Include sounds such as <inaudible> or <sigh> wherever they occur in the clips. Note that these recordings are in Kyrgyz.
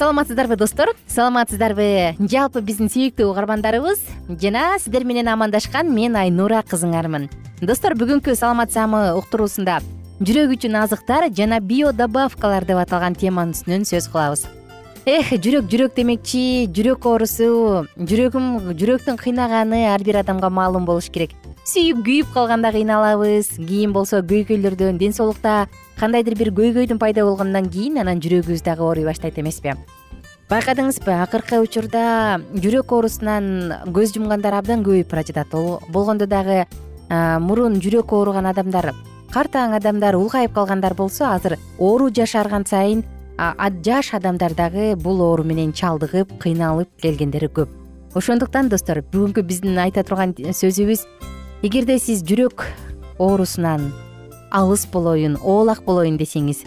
саламатсыздарбы достор? Саламатсыздарбы. Жалпы биздин сүйүктүү угармандарыбыз жана сиздер менен амандашкан мен айнура кызыңармын. Достор бүгүнкү саламат саамы уктуруусунда жүрөк үчүн азыктар жана биодобавкалар деп аталган теманын үстүнөн сөз кылабыз. Эх жүрөк жүрөк демекчи жүрөк оорусу жүрөгүм жүрөктүн кыйнаганы ар бир адамга маалым болуш керек сүйүп күйүп калганда кыйналабыз. Кийин болсо көйгөйлөрдөн ден соолукта кандайдыр бир көйгөйдүн пайда болгондон кийин анан жүрөгүбүз дагы ооруй баштайт эмеспи. Байкадыңызбы акыркы учурда жүрөк оорусунан көз жумгандар абдан көбөйүп бара жатат болгондо дагы мурун жүрөккө ооруган адамдар картаң адамдар улгайып калгандар болсо азыр оору жашарган сайын жаш адамдар дагы бул оору менен чалдыгып кыйналып келгендери көп. Ошондуктан достор бүгүнкү биздин айта турган сөзүбүз эгерде сиз жүрөк оорусунан алыс болоюн оолак болоюн десеңиз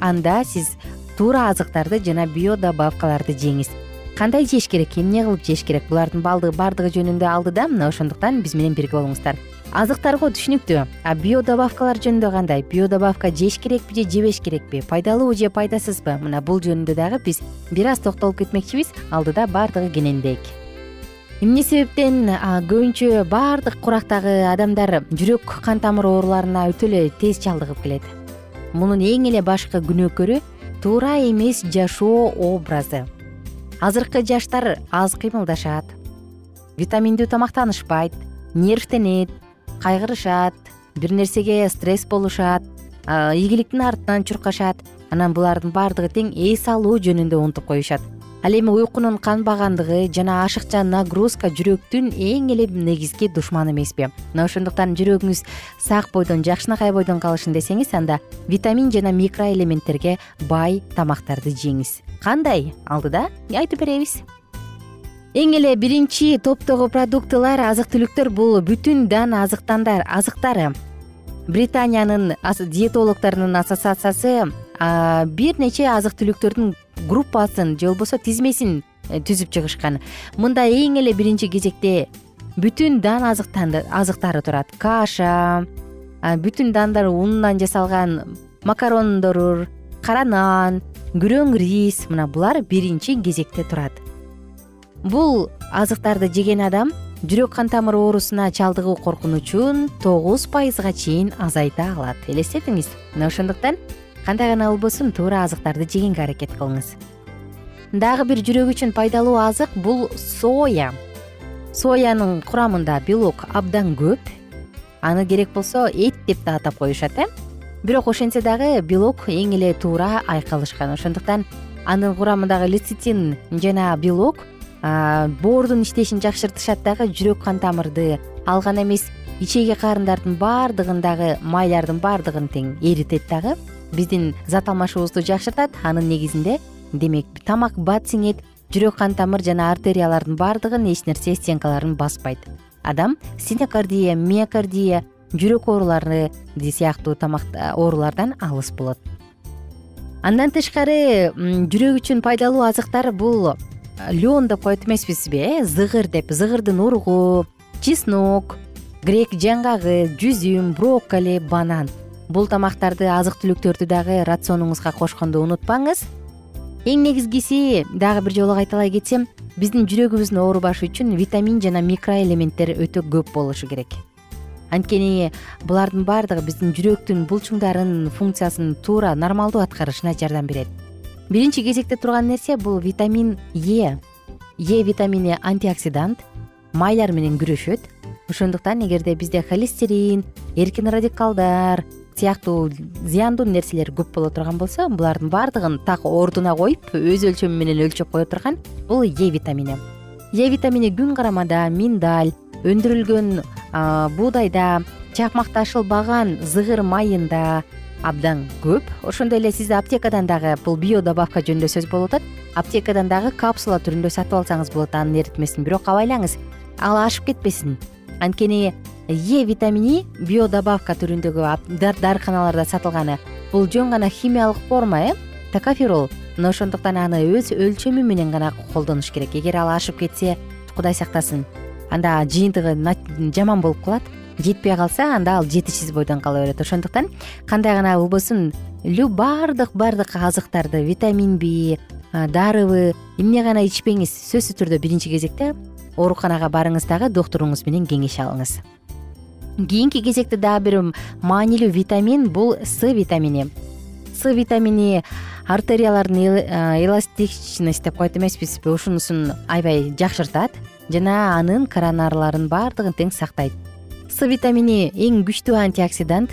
анда сиз туура азыктарды жана биодобавкаларды жеңиз. Кандай жеш керек эмне кылып жеш керек? Булардын баардыгы жөнүндө алдыда мына ошондуктан биз менен бирге болуңуздар. Азыктарго түшүнүктүү а биодобавкалар жөнүндө кандай? Биодобавка жеш керекпи же жебеш керекпи? Пайдалуу же пайдасызбы? Мына бул жөнүндө дагы биз бир аз токтолуп кетмекчибиз алдыда баардыгы кененирээк эмне себептен көбүнчө баардык курактагы адамдар жүрөк кан тамыр ооруларына өтө эле тез чалдыгып келет. Мунун эң эле башкы күнөөкөрү туура эмес жашоо образы. Азыркы жаштар аз кыймылдашат витаминдүү тамактанышпайт нервтенет кайгырышат бир нерсеге стресс болушат ийгиликтин артынан чуркашат. Анан булардын баардыгы тең эс алуу жөнүндө унутуп коюшат ал эми уйкунун канбагандыгы жана ашыкча нагрузка жүрөктүн эң эле негизги душманы эмеспи. Мына ошондуктан жүрөгүңүз сак бойдон жакшынакай бойдон калышын десеңиз анда витамин жана микроэлементтерге бай тамактарды жеңиз. Кандай? Алдыда айтып беребиз. Эң эле биринчи топтогу продуктылар азык түлүктөр бул бүтүн дан азыктары. Британиянын диетологдорунун ассоциациясы бир нече азык түлүктөрдүн группасын же болбосо тизмесин э, түзүп чыгышкан. Мында эң эле биринчи кезекте бүтүн дан азыктары турат. Каша бүтүн дандар унунан жасалган макарондор кара нан күрөң рис мына булар биринчи кезекте турат. Бул азыктарды жеген адам жүрөк кан тамыр оорусуна чалдыгуу коркунучун тогуз пайызга чейин азайта алат. Элестетиңиз мына ошондуктан кандай гана болбосун туура азыктарды жегенге аракет кылыңыз. Дагы бир жүрөк үчүн пайдалуу азык бул соя. Соянын курамында белок абдан көп. Аны керек болсо эт деп да атап коюшат э? Бирок ошентсе дагы белок эң эле туура айкалышкан. Ошондуктан анын курамындагы лецитин жана белок боордун иштешин жакшыртышат дагы жүрөк кан тамырды ал гана эмес ичеги карындардын баардыгын дагы майлардын баардыгын тең эритет дагы биздин зат алмашуубузду жакшыртат. Анын негизинде демек тамак бат сиңет жүрөк кан тамыр жана артериялардын баардыгын эч нерсе стенкаларын баспайт. Адам стенокардия миокардия жүрөк оорулары сыяктуу тамак оорулардан алыс болот. Андан тышкары жүрөк үчүн пайдалуу азыктар бул лен деп коет эмеспизби э? Зыгыр деп. Зыгырдын уругу чеснок грек жаңгагы жүзүм брокколи банан бул тамактарды азык түлүктөрдү дагы рационуңузга кошконду унутпаңыз. Эң негизгиси дагы бир жолу кайталай кетсем биздин жүрөгүбүздүн оорубашы үчүн витамин жана микроэлементтер өтө көп болушу керек. Анткени булардын баардыгы биздин жүрөктүн булчуңдарын функциясын туура нормалдуу аткарышына жардам берет. Биринчи кезекте турган нерсе бул витамин е. Е витамини антиоксидант майлар менен күрөшөт. Ошондуктан эгерде бизде холестерин эркин радикалдар сыяктуу зыяндуу нерселер көп боло турган болсо булардын баардыгын так ордуна коюп өз өлчөмү менен өлчөп кое турган бул е витамини е витамини күн карамада миндаль өндүрүлгөн буудайда чакмакташылбаган зыгыр майында абдан көп. Ошондой эле сиз аптекадан дагы бул биодобавка жөнүндө сөз болуп атат. Аптекадан дагы капсула түрүндө сатып алсаңыз болот анын эритмесин бирок абайлаңыз. Ал ашып кетпесин. Анткени е витамини биодобавка түрүндөгү дарыканаларда сатылганы. Бул жөн гана химиялык форма э? Токоферол мына ошондуктан аны өз өлчөмү менен гана колдонуш керек. Эгер ал ашып кетсе кудай сактасын. Анда жыйынтыгы жаман болуп калат. Жетпей калса анда ал жетишсиз бойдон кала берет. Ошондуктан кандай гана болбосун баардык баардык азыктарды витаминби дарыбы эмне гана ичпеңиз сөзсүз түрдө биринчи кезекте ооруканага барыңыз дагы доктуруңуз менен кеңеш алыңыз кийинки кезекте дагы бир маанилүү витамин бул с витамини. С витамини артериялардын эластичность деп коет эмеспизби ушунусун аябай жакшыртат жана анын коронарларын баардыгын тең сактайт. С витамини эң күчтүү антиоксидант.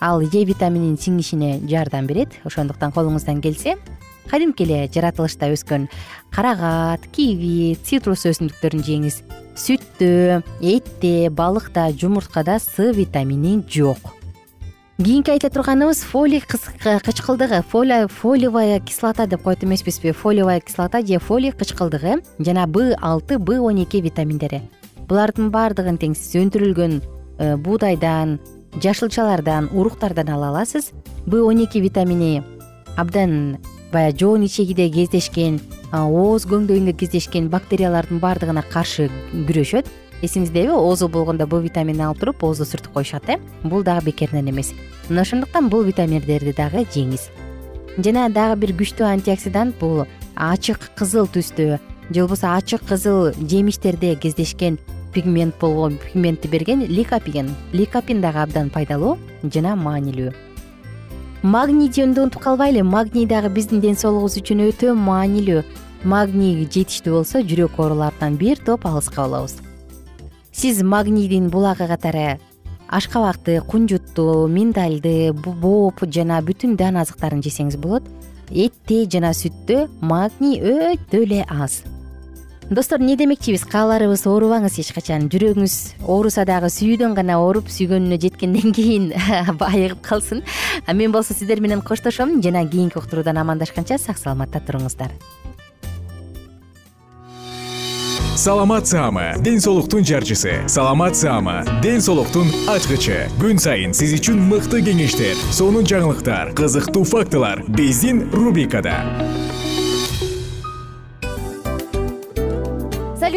Ал е витамининин сиңишине жардам берет. Ошондуктан колуңуздан келсе кадимки эле жаратылышта өскөн карагат киви цитрус өсүмдүктөрүн жеңиз сүттө этте балыкта жумурткада с витамини жок. Кийинки айта турганыбыз фолий кычкылдыгы фолиевая кислота деп коет эмеспизби. Фолиевая кислота же фолий кычкылдыгы жана б алты б он эки витаминдери. Булардын баардыгын тең сиз өндүрүлгөн э, буудайдан жашылчалардан уруктардан ала аласыз. Б он эки витамини абдан баягы жоон ичегиде кездешкен ооз көңдөйүндө кездешкен бактериялардын баардыгына каршы күрөшөт. Эсиңиздеби оозу болгондо б витаминин алып туруп оозду сүртүп коюшат э? Бул дагы бекеринен эмес. Мына ошондуктан бул витаминдерди дагы жеңиз. Жана дагы бир күчтүү антиоксидант бул ачык кызыл түстө же болбосо ачык кызыл жемиштерде кездешкен пигмент болгон пигментти берген ликопин ликопин дагы абдан пайдалуу жана маанилүү магний жөнүндө унутуп калбайлы магний дагы биздин ден соолугубуз үчүн өтө маанилүү. Магний жетиштүү болсо жүрөк ооруларынан бир топ алыска болобуз сиз магнийдин булагы катары ашкабакты кунжутту миндальды бооп жана бүтүн дан азыктарын жесеңиз болот. Этте жана сүттө магний өтө эле аз достор эмне демекчибиз? Кааларыбыз оорубаңыз эч качан жүрөгүңүз ооруса дагы сүйүүдөн гана ооруп сүйгөнүнө жеткенден кийин <laughs> айыгып калсын. Мен болсо сиздер менен коштошом жана кийинки уктуруудан амандашканча сак саламатта туруңуздар. Саламат саама ден соолуктун жарчысы. Саламат саама ден соолуктун ачкычы. Күн сайын сиз үчүн мыкты кеңештер сонун жаңылыктар кызыктуу фактылар. Биздин рубрикада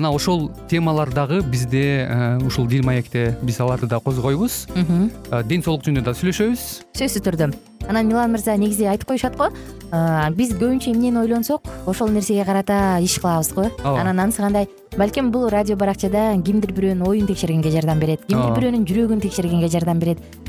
мына ошол темалар дагы бизде ушул дил маекте биз аларды да козгойбуз. Ден соолук жөнүндө да сүйлөшөбүз. Сөзсүз түрдө. Анан милан мырза негизи айтып коюшат го? Биз көбүнчө эмнени ойлонсок ошол нерсеге карата иш кылабыз го. Ооба. Анан анысы кандай? Балким бул радио баракчада кимдир бирөөнүн оюн текшергенге жардам берет кимдир бирөөнүн жүрөгүн текшергенге жардам берет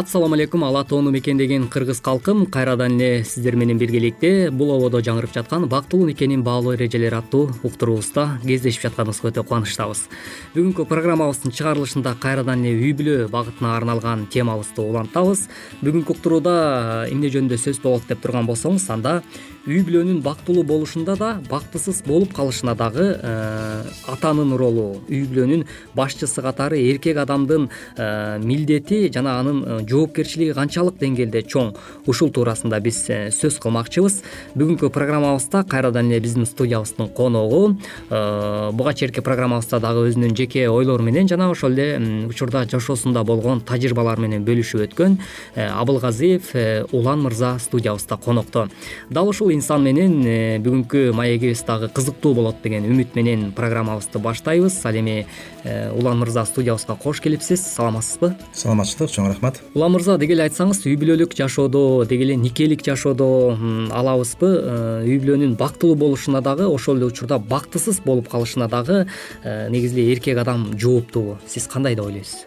ассалому алейкум ала тоону мекендеген кыргыз калкым кайрадан эле сиздер менен биргеликте бул ободо жаңырып жаткан бактылуу никенин баалуу эрежелери аттуу уктуруубузда кездешип жатканыбызга өтө кубанычтабыз. Бүгүнкү программабыздын чыгарылышында кайрадан эле үй бүлө багытына арналган темабызды улантабыз. Бүгүнкү уктурууда эмне жөнүндө сөз болот деп турган болсоңуз анда үй бүлөнүн бактылуу болушунда да бактысыз болуп калышына дагы э, атанын ролу. Үй бүлөнүн башчысы катары эркек адамдын э, милдети жана анын э, жоопкерчилиги канчалык деңгээлде чоң. Ушул туурасында биз сөз кылмакчыбыз. Бүгүнкү программабызда кайрадан эле биздин студиябыздын коногу буга чейинки программабызда дагы өзүнүн жеке ойлору менен жана ошол эле учурда жашоосунда болгон тажрыйбалары менен бөлүшүп өткөн абылгазиев улан мырза студиябызда конокто. Дал ушул инсан менен э, бүгүнкү маегибиз дагы кызыктуу болот деген үмүт менен программабызды баштайбыз. Ал эми э, улан мырза студиябызга кош келипсиз. Саламатсызбы? Саламатчылык чоң рахмат. Улан мырза деги эле айтсаңыз үй бүлөлүк жашоодо деги эле никелик жашоодо алабызбы? Э, үй бүлөнүн бактылуу болушуна дагы ошол эле учурда бактысыз болуп калышына дагы негизи эле эркек адам жооптуубу сиз кандай деп ойлойсуз?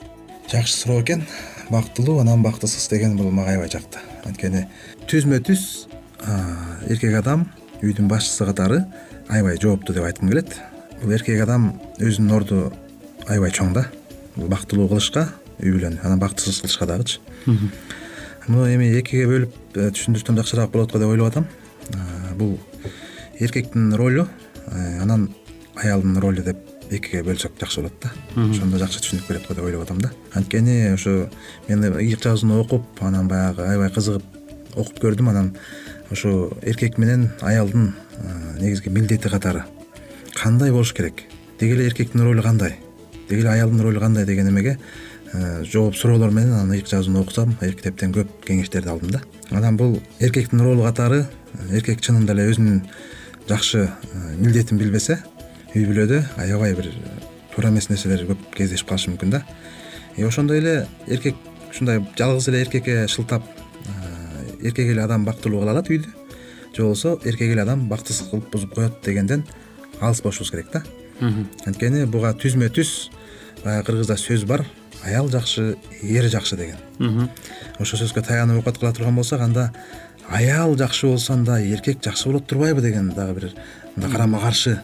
Жакшы суроо экен. Бактылуу анан бактысыз деген бул мага аябай жакты анткени түзмө түз эркек адам үйдүн башчысы катары аябай жооптуу деп айткым келет. Бул эркек адам өзүнүн орду аябай чоң да. Бул бактылуу кылышка үй бүлөнү анан бактысыз кылышка дагычы. Муну эми экиге бөлүп э, түшүндүрсөм жакшыраак болот го деп ойлоп атам. Бул эркектин ролу э, анан аялдын ролу деп экиге бөлсөк жакшы болот да. Ошондо жакшы түшүнүк берет го деп ойлоп атам да. Анткени ошо мен ыйык жазууну окуп анан баягы аябай кызыгып окуп көрдүм анан ошо эркек менен аялдын негизги милдети катары. Кандай болуш керек? Деги эле эркектин ролу кандай? Деги эле аялдын ролу кандай деген эмеге жооп суроолор менен анан ыйык жазууну окусам китептен көп кеңештерди алдым да. Анан бул эркектин ролу катары эркек чынында эле өзүнүн жакшы милдетин билбесе үй бүлөдө аябай бир туура эмес нерселер көп кездешип калышы мүмкүн да. Ошондой эле эркек ушундай жалгыз эле эркекке шылтап эркек эле адам бактылуу кыла алат үйдү же болбосо эркек эле адам бактысыз кылып бузуп коет дегенден алыс болушубуз керек да. Анткени буга түзмө түз баягы кыргызда сөз бар аял жакшы эр жакшы деген. Ошол сөзгө таянып окуят кыла турган болсок анда аял жакшы болсо анда эркек жакшы болот турбайбы деген дагы бир мындай карама каршы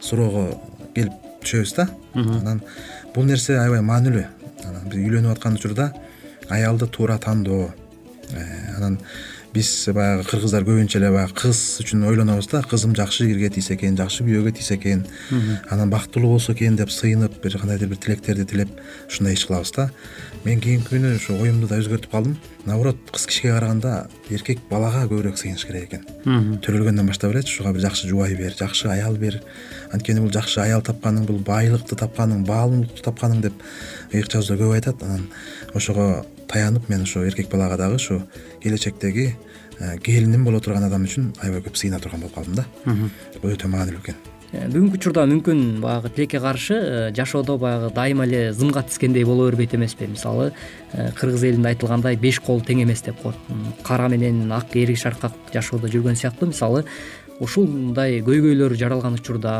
суроого келип түшөбүз да. Анан бул нерсе аябай маанилүү. Анан биз үйлөнүп аткан учурда аялды туура тандоо анан биз баягы кыргыздар көбүнчө эле баягы кыз үчүн ойлонобуз да кызым жакшы ирге тийсе экен жакшы күйөөгө тийсе экен. Анан бактылуу болсо экен деп сыйынып бир кандайдыр бир тилектерди тилеп ушундай иш кылабыз да. Мен кийинки күнү ушу оюмду да өзгөртүп калдым. Наоборот кыз кишиге караганда эркек балага көбүрөөк сыйыныш керек экен. Төрөлгөндөн баштап элечи ушуга бир жакшы жубай бер жакшы аял бер. Анткени бул жакшы аял тапканың бул байлыкты тапканың баалуулукту тапканың деп ыйык жазууда көп айтат. Анан ошого таянып мен ошо эркек балага дагы ушу келечектеги э, келиним боло турган адам үчүн аябай көп сыйына турган болуп калдым да. Бул өтө маанилүү экен. Э, бүгүнкү учурда мүмкүн баягы тилекке каршы э, жашоодо баягы дайыма эле зымга тискендей боло бербейт эмеспи. Мисалы кыргыз элинде айтылгандай беш кол тең эмес деп коет кара менен ак эриги шаркак жашоодо жүргөн сыяктуу. Мисалы ушундай көйгөйлөр жаралган учурда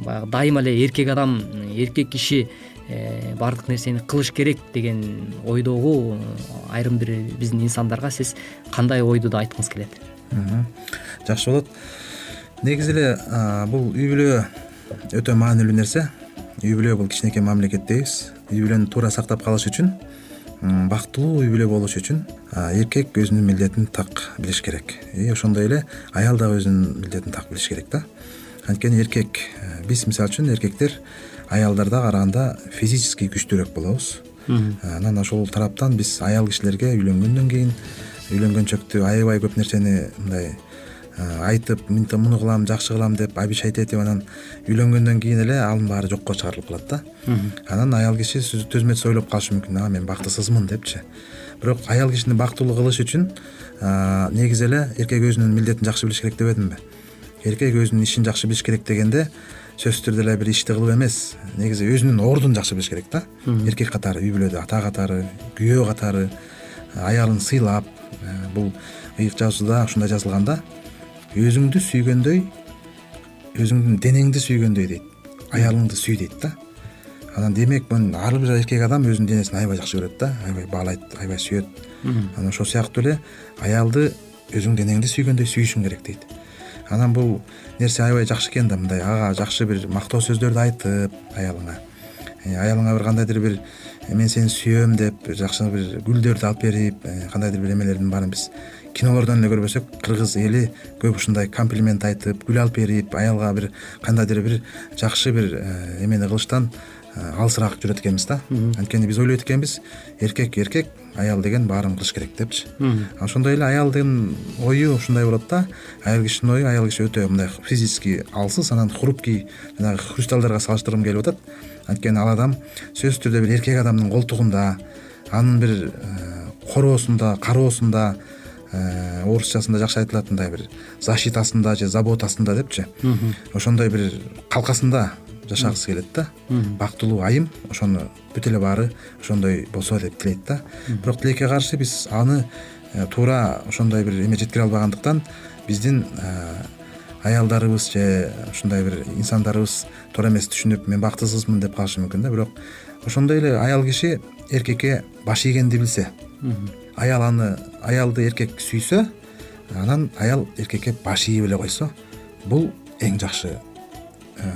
баягы дайыма эле эркек адам эркек киши баардык нерсени кылыш керек деген ойдогу айрым бир биздин инсандарга сиз кандай ойду да айткыңыз келет? Жакшы болот. Негизи эле бул үй бүлө өтө маанилүү нерсе. Үй бүлө бул кичинекей мамлекет дейбиз үй бүлөнү туура сактап калыш үчүн бактылуу үй бүлө болуш үчүн эркек өзүнүн милдетин так билиш керек. И ошондой эле аял дагы өзүнүн милдетин так билиш керек да. Анткени эркек э, биз мисалы үчүн эркектер аялдарда караганда физический күчтүүрөөк болобуз. Анан ошол тараптан биз аял кишилерге үйлөнгөндөн кийин үйлөнгөнчөктү аябай көп нерсени мындай айтып муну кылам жакшы кылам деп обещать этип анан үйлөнгөндөн кийин эле анын баары жокко чыгарылып калат да. Анан аял киши түзмө түз ойлоп калышы мүмкүн. А мен бактысызмын депчи. Бирок аял кишини бактылуу кылыш үчүн негизи эле эркек өзүнүн милдетин жакшы билиш керек депедимби эркек өзүнүн ишин жакшы билиш керек дегенде сөзсүз түрдө эле бир ишти кылып эмес. Негизи өзүнүн ордун жакшы билиш керек да. Эркек катары үй бүлөдө ата катары күйөө катары аялын сыйлап э, бул ыйык жазууда ушундай жазылган да өзүңдү сүйгөндөй өзүңдүн денеңди сүйгөндөй дейт. Аялыңды сүй дейт да. Анан демек ар бир эркек адам өзүнүн денесин аябай жакшы көрөт да аябай баалайт аябай сүйөт. Анан ошол сыяктуу эле аялды өзүң денеңди сүйгөндөй сүйүшүң керек дейт анан бул нерсе аябай жакшы экен да мындай. Ага жакшы бир мактоо сөздөрдү айтып аялыңа. Э, аялыңа бир кандайдыр бир э, мен сени сүйөм деп жакшы бир гүлдөрдү алып берип э, кандайдыр бир эмелердин баарын биз кинолордон эле көрбөсөк. Кыргыз эли көп ушундай комплимент айтып гүл алып берип аялга бир кандайдыр бир жакшы бир эмени кылыштан алысыраак жүрөт экенбиз да. Анткени биз ойлойт экенбиз эркек эркек аял деген баарын кылыш керек депчи. Ошондой эле аялдын ою ушундай болот да. Аял кишинин ою аял киши өтө мындай физический алсыз анан хрупкий жанагы хрусталдарга салыштыргым келип атат. Анткени ал адам сөзсүз түрдө бир эркек адамдын колтугунда анын бир э, короосунда кароосунда э, орусчасында жакшы айтылат мындай бир защитасында же заботасында депчи. Ошондой бир калкасында жашагысы келет да. Бактылуу айым ошону бүт эле баары ошондой болсо деп тилейт да. Бирок тилекке каршы биз аны э, туура ошондой бир эме жеткире албагандыктан биздин э, аялдарыбыз же ушундай бир инсандарыбыз туура эмес түшүнүп мен бактысызмын деп калышы мүмкүн да. Бирок ошондой эле аял киши эркекке баш ийгенди билсе аял аны аялды эркек сүйсө анан аял эркекке баш ийип эле койсо бул эң жакшы э,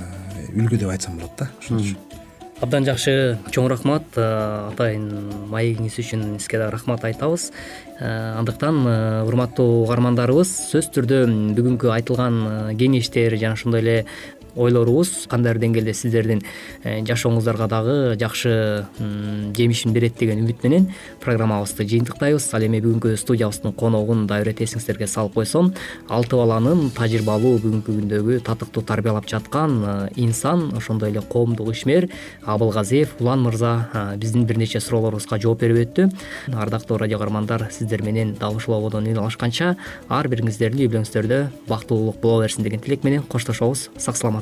үлгү деп айтсам болот да ошон үчүн абдан жакшы чоң рахмат. Э, атайын маегиңиз үчүн сизге дагы рахмат айтабыз. Э, андыктан э, урматтуу угармандарыбыз сөзсүз түрдө бүгүнкү айтылган кеңештер жана ошондой эле ойлорубуз кандайдыр деңгээлде сиздердин э, жашооңуздарга дагы жакшы жемишин берет деген үмүт менен программабызды жыйынтыктайбыз. Ал эми бүгүнкү студиябыздын коногун дагы бир ирет эсиңиздерге салып койсом алты баланын тажрыйбалуу бүгүнкү күндөгү татыктуу тарбиялап жаткан э, инсан ошондой эле коомдук ишмер абылгазиев улан мырза э, биздин бир нече суроолорубузга жооп берип өттү. Ардактуу радио каармандар сиздер менен дал ушул ободон үн алышканча ар бириңиздердин үй бүлөңүздөрдө бактылуулук боло берсин деген тилек менен коштошобуз. Сак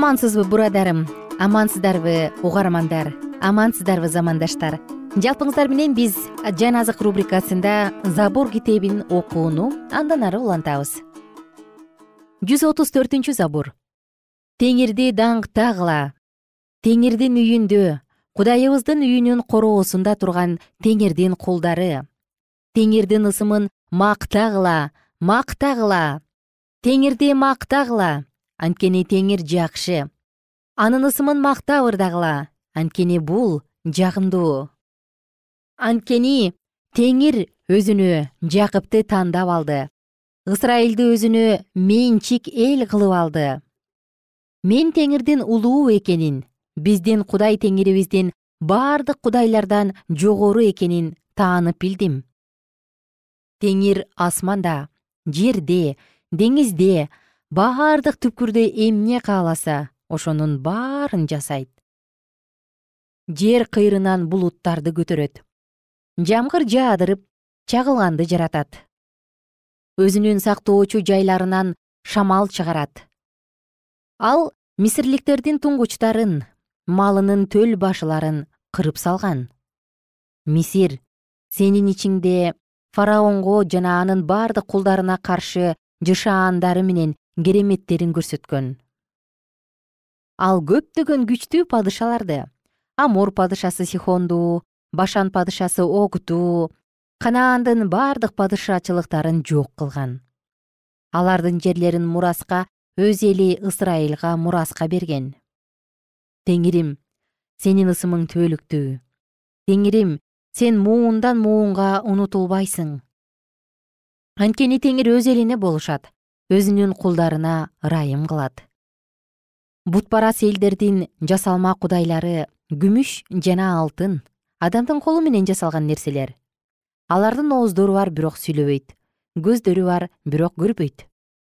амансызбы бурадарым? Амансыздарбы угармандар? Амансыздарбы замандаштар? Жалпыңыздар менен биз жан азык рубрикасында забур китебин окууну андан ары улантабыз. Жүз отуз төртүнчү забур теңирди даңктагыла теңирдин үйүндө кудайыбыздын үйүнүн короосунда турган теңирдин кулдары теңирдин ысымын мактагыла мактагыла теңирди мактагыла анткени теңир жакшы. Анын ысымын мактап ырдагыла. Анткени бул жагымдуу. Анткени теңир өзүнө жакыпты тандап алды. Ысрайылды өзүнө менчик эл кылып алды. Мен теңирдин улуу экенин биздин кудай теңирибиздин бардык кудайлардан жогору экенин таанып билдим. Теңир асманда жерде деңизде баардык түпкүрдө эмне кааласа ошонун баарын жасайт. Жер кыйрынан булуттарды көтөрөт. Жамгыр жаадырып чагылганды жаратат. Өзүнүн сактоочу жайларынан шамал чыгарат. Ал мисирликтердин туңгучтарын малынын төл башыларын кырып салган. Мисир сенин ичиңде фараонго жана анын бардык кулдарына каршы жышаандары менен кереметтерин көрсөткөн. Ал көптөгөн күчтүү падышаларды амур падышасы сихонду башан падышасы огту канаандын бардык падышачылыктарын жок кылган. Алардын жерлерин мураска өз эли ысрайылга мураска берген. Теңирим сенин ысымың түбөлүктүү теңирим сен муундан муунга унутулбайсың. Анткени теңир өз элине болушат өзүнүн кулдарына ырайым кылат. Бутбарас элдердин жасалма кудайлары күмүш жана алтын адамдын колу менен жасалган нерселер. Алардын ооздору бар бирок сүйлөбөйт. Көздөрү бар бирок көрбөйт.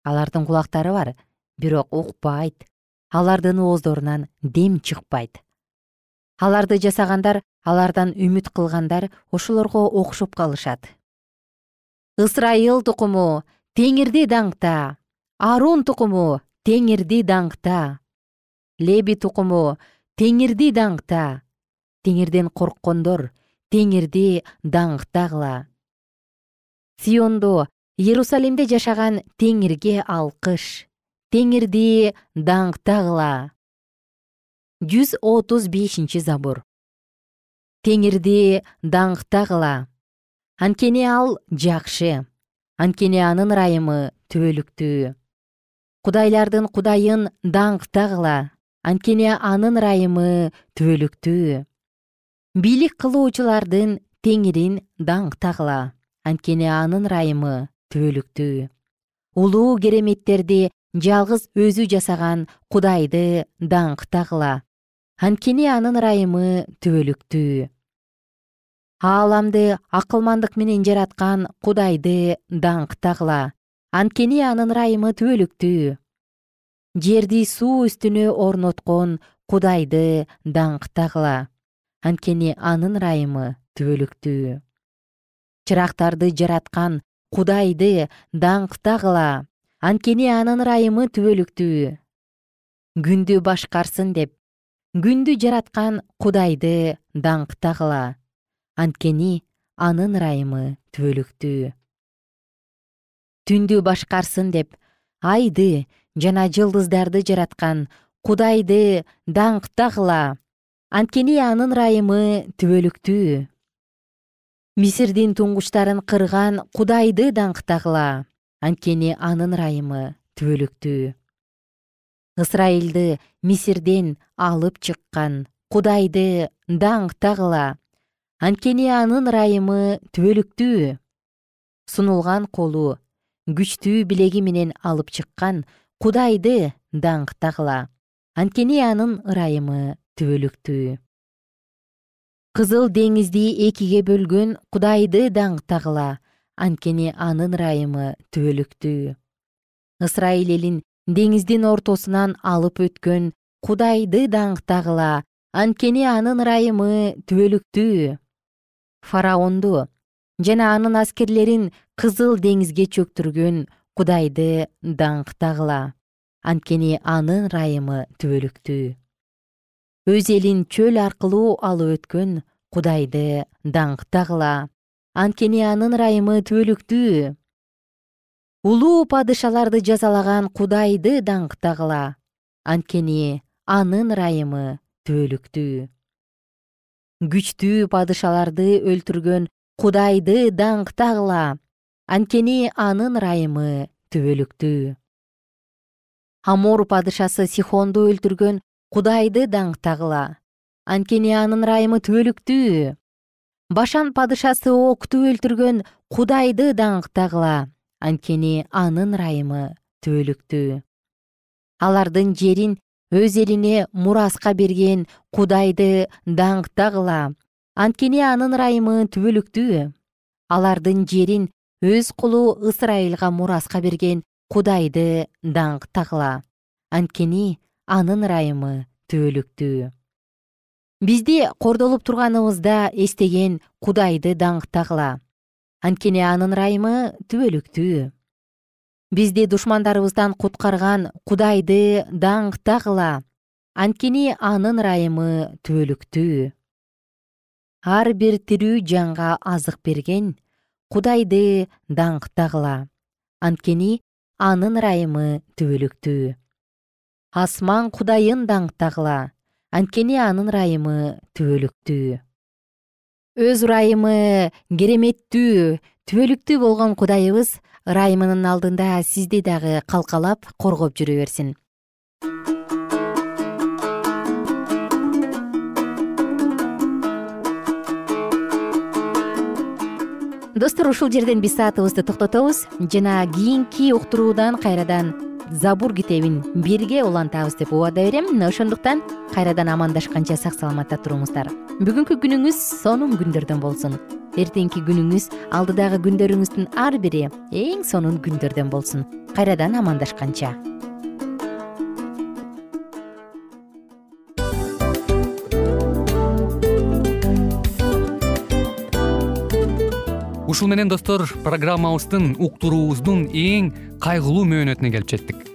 Алардын кулактары бар бирок укпайт. Алардын ооздорунан дем чыкпайт. Аларды жасагандар алардан үмүт кылгандар ошолорго окшоп калышат. Ысрайыл тукуму теңирди даңкта. Арун тукуму теңирди даңкта. Леби тукуму теңирди даңкта. Теңирден корккондор теңирди даңктагыла. Сиондо иерусалимде жашаган теңирге алкыш. Теңирди даңктагыла. Жүз отуз бешинчи забур. Теңирди даңктагыла. Анткени ал жакшы анткени анын ырайымы түбөлүктүү. Кудайлардын кудайын даңктагыла анткени анын ырайымы түбөлүктүү. Бийлик кылуучулардын теңирин даңктагыла анткени анын ырайымы түбөлүктүү. Улуу кереметтерди жалгыз өзү жасаган кудайды даңктагыла анткени анын ырайымы түбөлүктүү ааламды акылмандык менен жараткан кудайды даңктагыла анткени анын ырайымы түбөлүктүү. Жерди суу үстүнө орноткон кудайды даңктагыла анткени анын ырайымы түбөлүктүү. Чырактарды жараткан кудайды даңктагыла анткени анын ырайымы түбөлүктүү. Күндү башкарсын деп. Күндү жараткан кудайды даңктагыла анткени анын ырайымы түбөлүктүү. Түндү башкарсын деп айды жана жылдыздарды жараткан кудайды даңктагыла анткени анын ырайымы түбөлүктүү. Мисирдин туңгучтарын кырган кудайды даңктагыла анткени анын ырайымы түбөлүктүү. Ысрайылды мисирден алып чыккан кудайды даңктагыла анткени анын ырайымы түбөлүктүү. Сунулган колу күчтүү билеги менен алып чыккан кудайды даңктагыла. Анткени анын ырайымы түбөлүктүү. Кызыл деңизди экиге бөлгөн кудайды даңктагыла. Анткени анын ырайымы түбөлүктүү. Ысрайыл элин деңиздин ортосунан алып өткөн кудайды даңктагыла. Анткени анын ырайымы түбөлүктүү фараонду жана анын аскерлерин кызыл деңизге чөктүргөн кудайды даңктагыла. Анткени анын ырайымы түбөлүктүү. Өз элин чөл аркылуу алып өткөн кудайды даңктагыла. Анткени анын ырайымы түбөлүктүү. Улуу падышаларды жазалаган кудайды даңктагыла. Анткени анын ырайымы түбөлүктүү күчтүү падышаларды өлтүргөн кудайды даңктагыла анткени анын ырайымы түбөлүктүү. Амор падышасы сихонду өлтүргөн кудайды даңктагыла анткени анын ырайымы түбөлүктүү. Башан падышасы окту өлтүргөн кудайды даңктагыла анткени анын ырайымы түбөлүктүү. Алардын жерин өз элине мураска берген кудайды даңктагыла. Анткени анын ырайымы түбөлүктүү. Алардын жерин өз кулу ысрайылга мураска берген кудайды даңктагыла. Анткени анын ырайымы түбөлүктүү. Бизди кордолуп турганыбызда эстеген кудайды даңктагыла. Анткени анын ырайымы түбөлүктүү бизди душмандарыбыздан куткарган кудайды даңктагыла анткени анын ырайымы түбөлүктүү. Ар бир тирүү жанга азык берген кудайды даңктагыла анткени анын ырайымы түбөлүктүү. Асман кудайын даңктагыла анткени анын ырайымы түбөлүктүү. Өз ырайымы кереметтүү түбөлүктүү болгон кудайыбыз ырайымынын алдында сизди дагы калкалап коргоп жүрө берсин. Достор ушул жерден биз саатыбызды токтотобуз. Жана кийинки уктуруудан кайрадан забур китебин бирге улантабыз деп убада берем. Ошондуктан кайрадан амандашканча сак саламатта туруңуздар. Бүгүнкү күнүңүз сонун күндөрдөн болсун эртеңки күнүңүз алдыдагы күндөрүңүздүн ар бири эң сонун күндөрдөн болсун. Кайрадан амандашканча. Ушул менен достор программабыздын уктуруубуздун эң кайгылуу мөөнөтүнө келип жеттик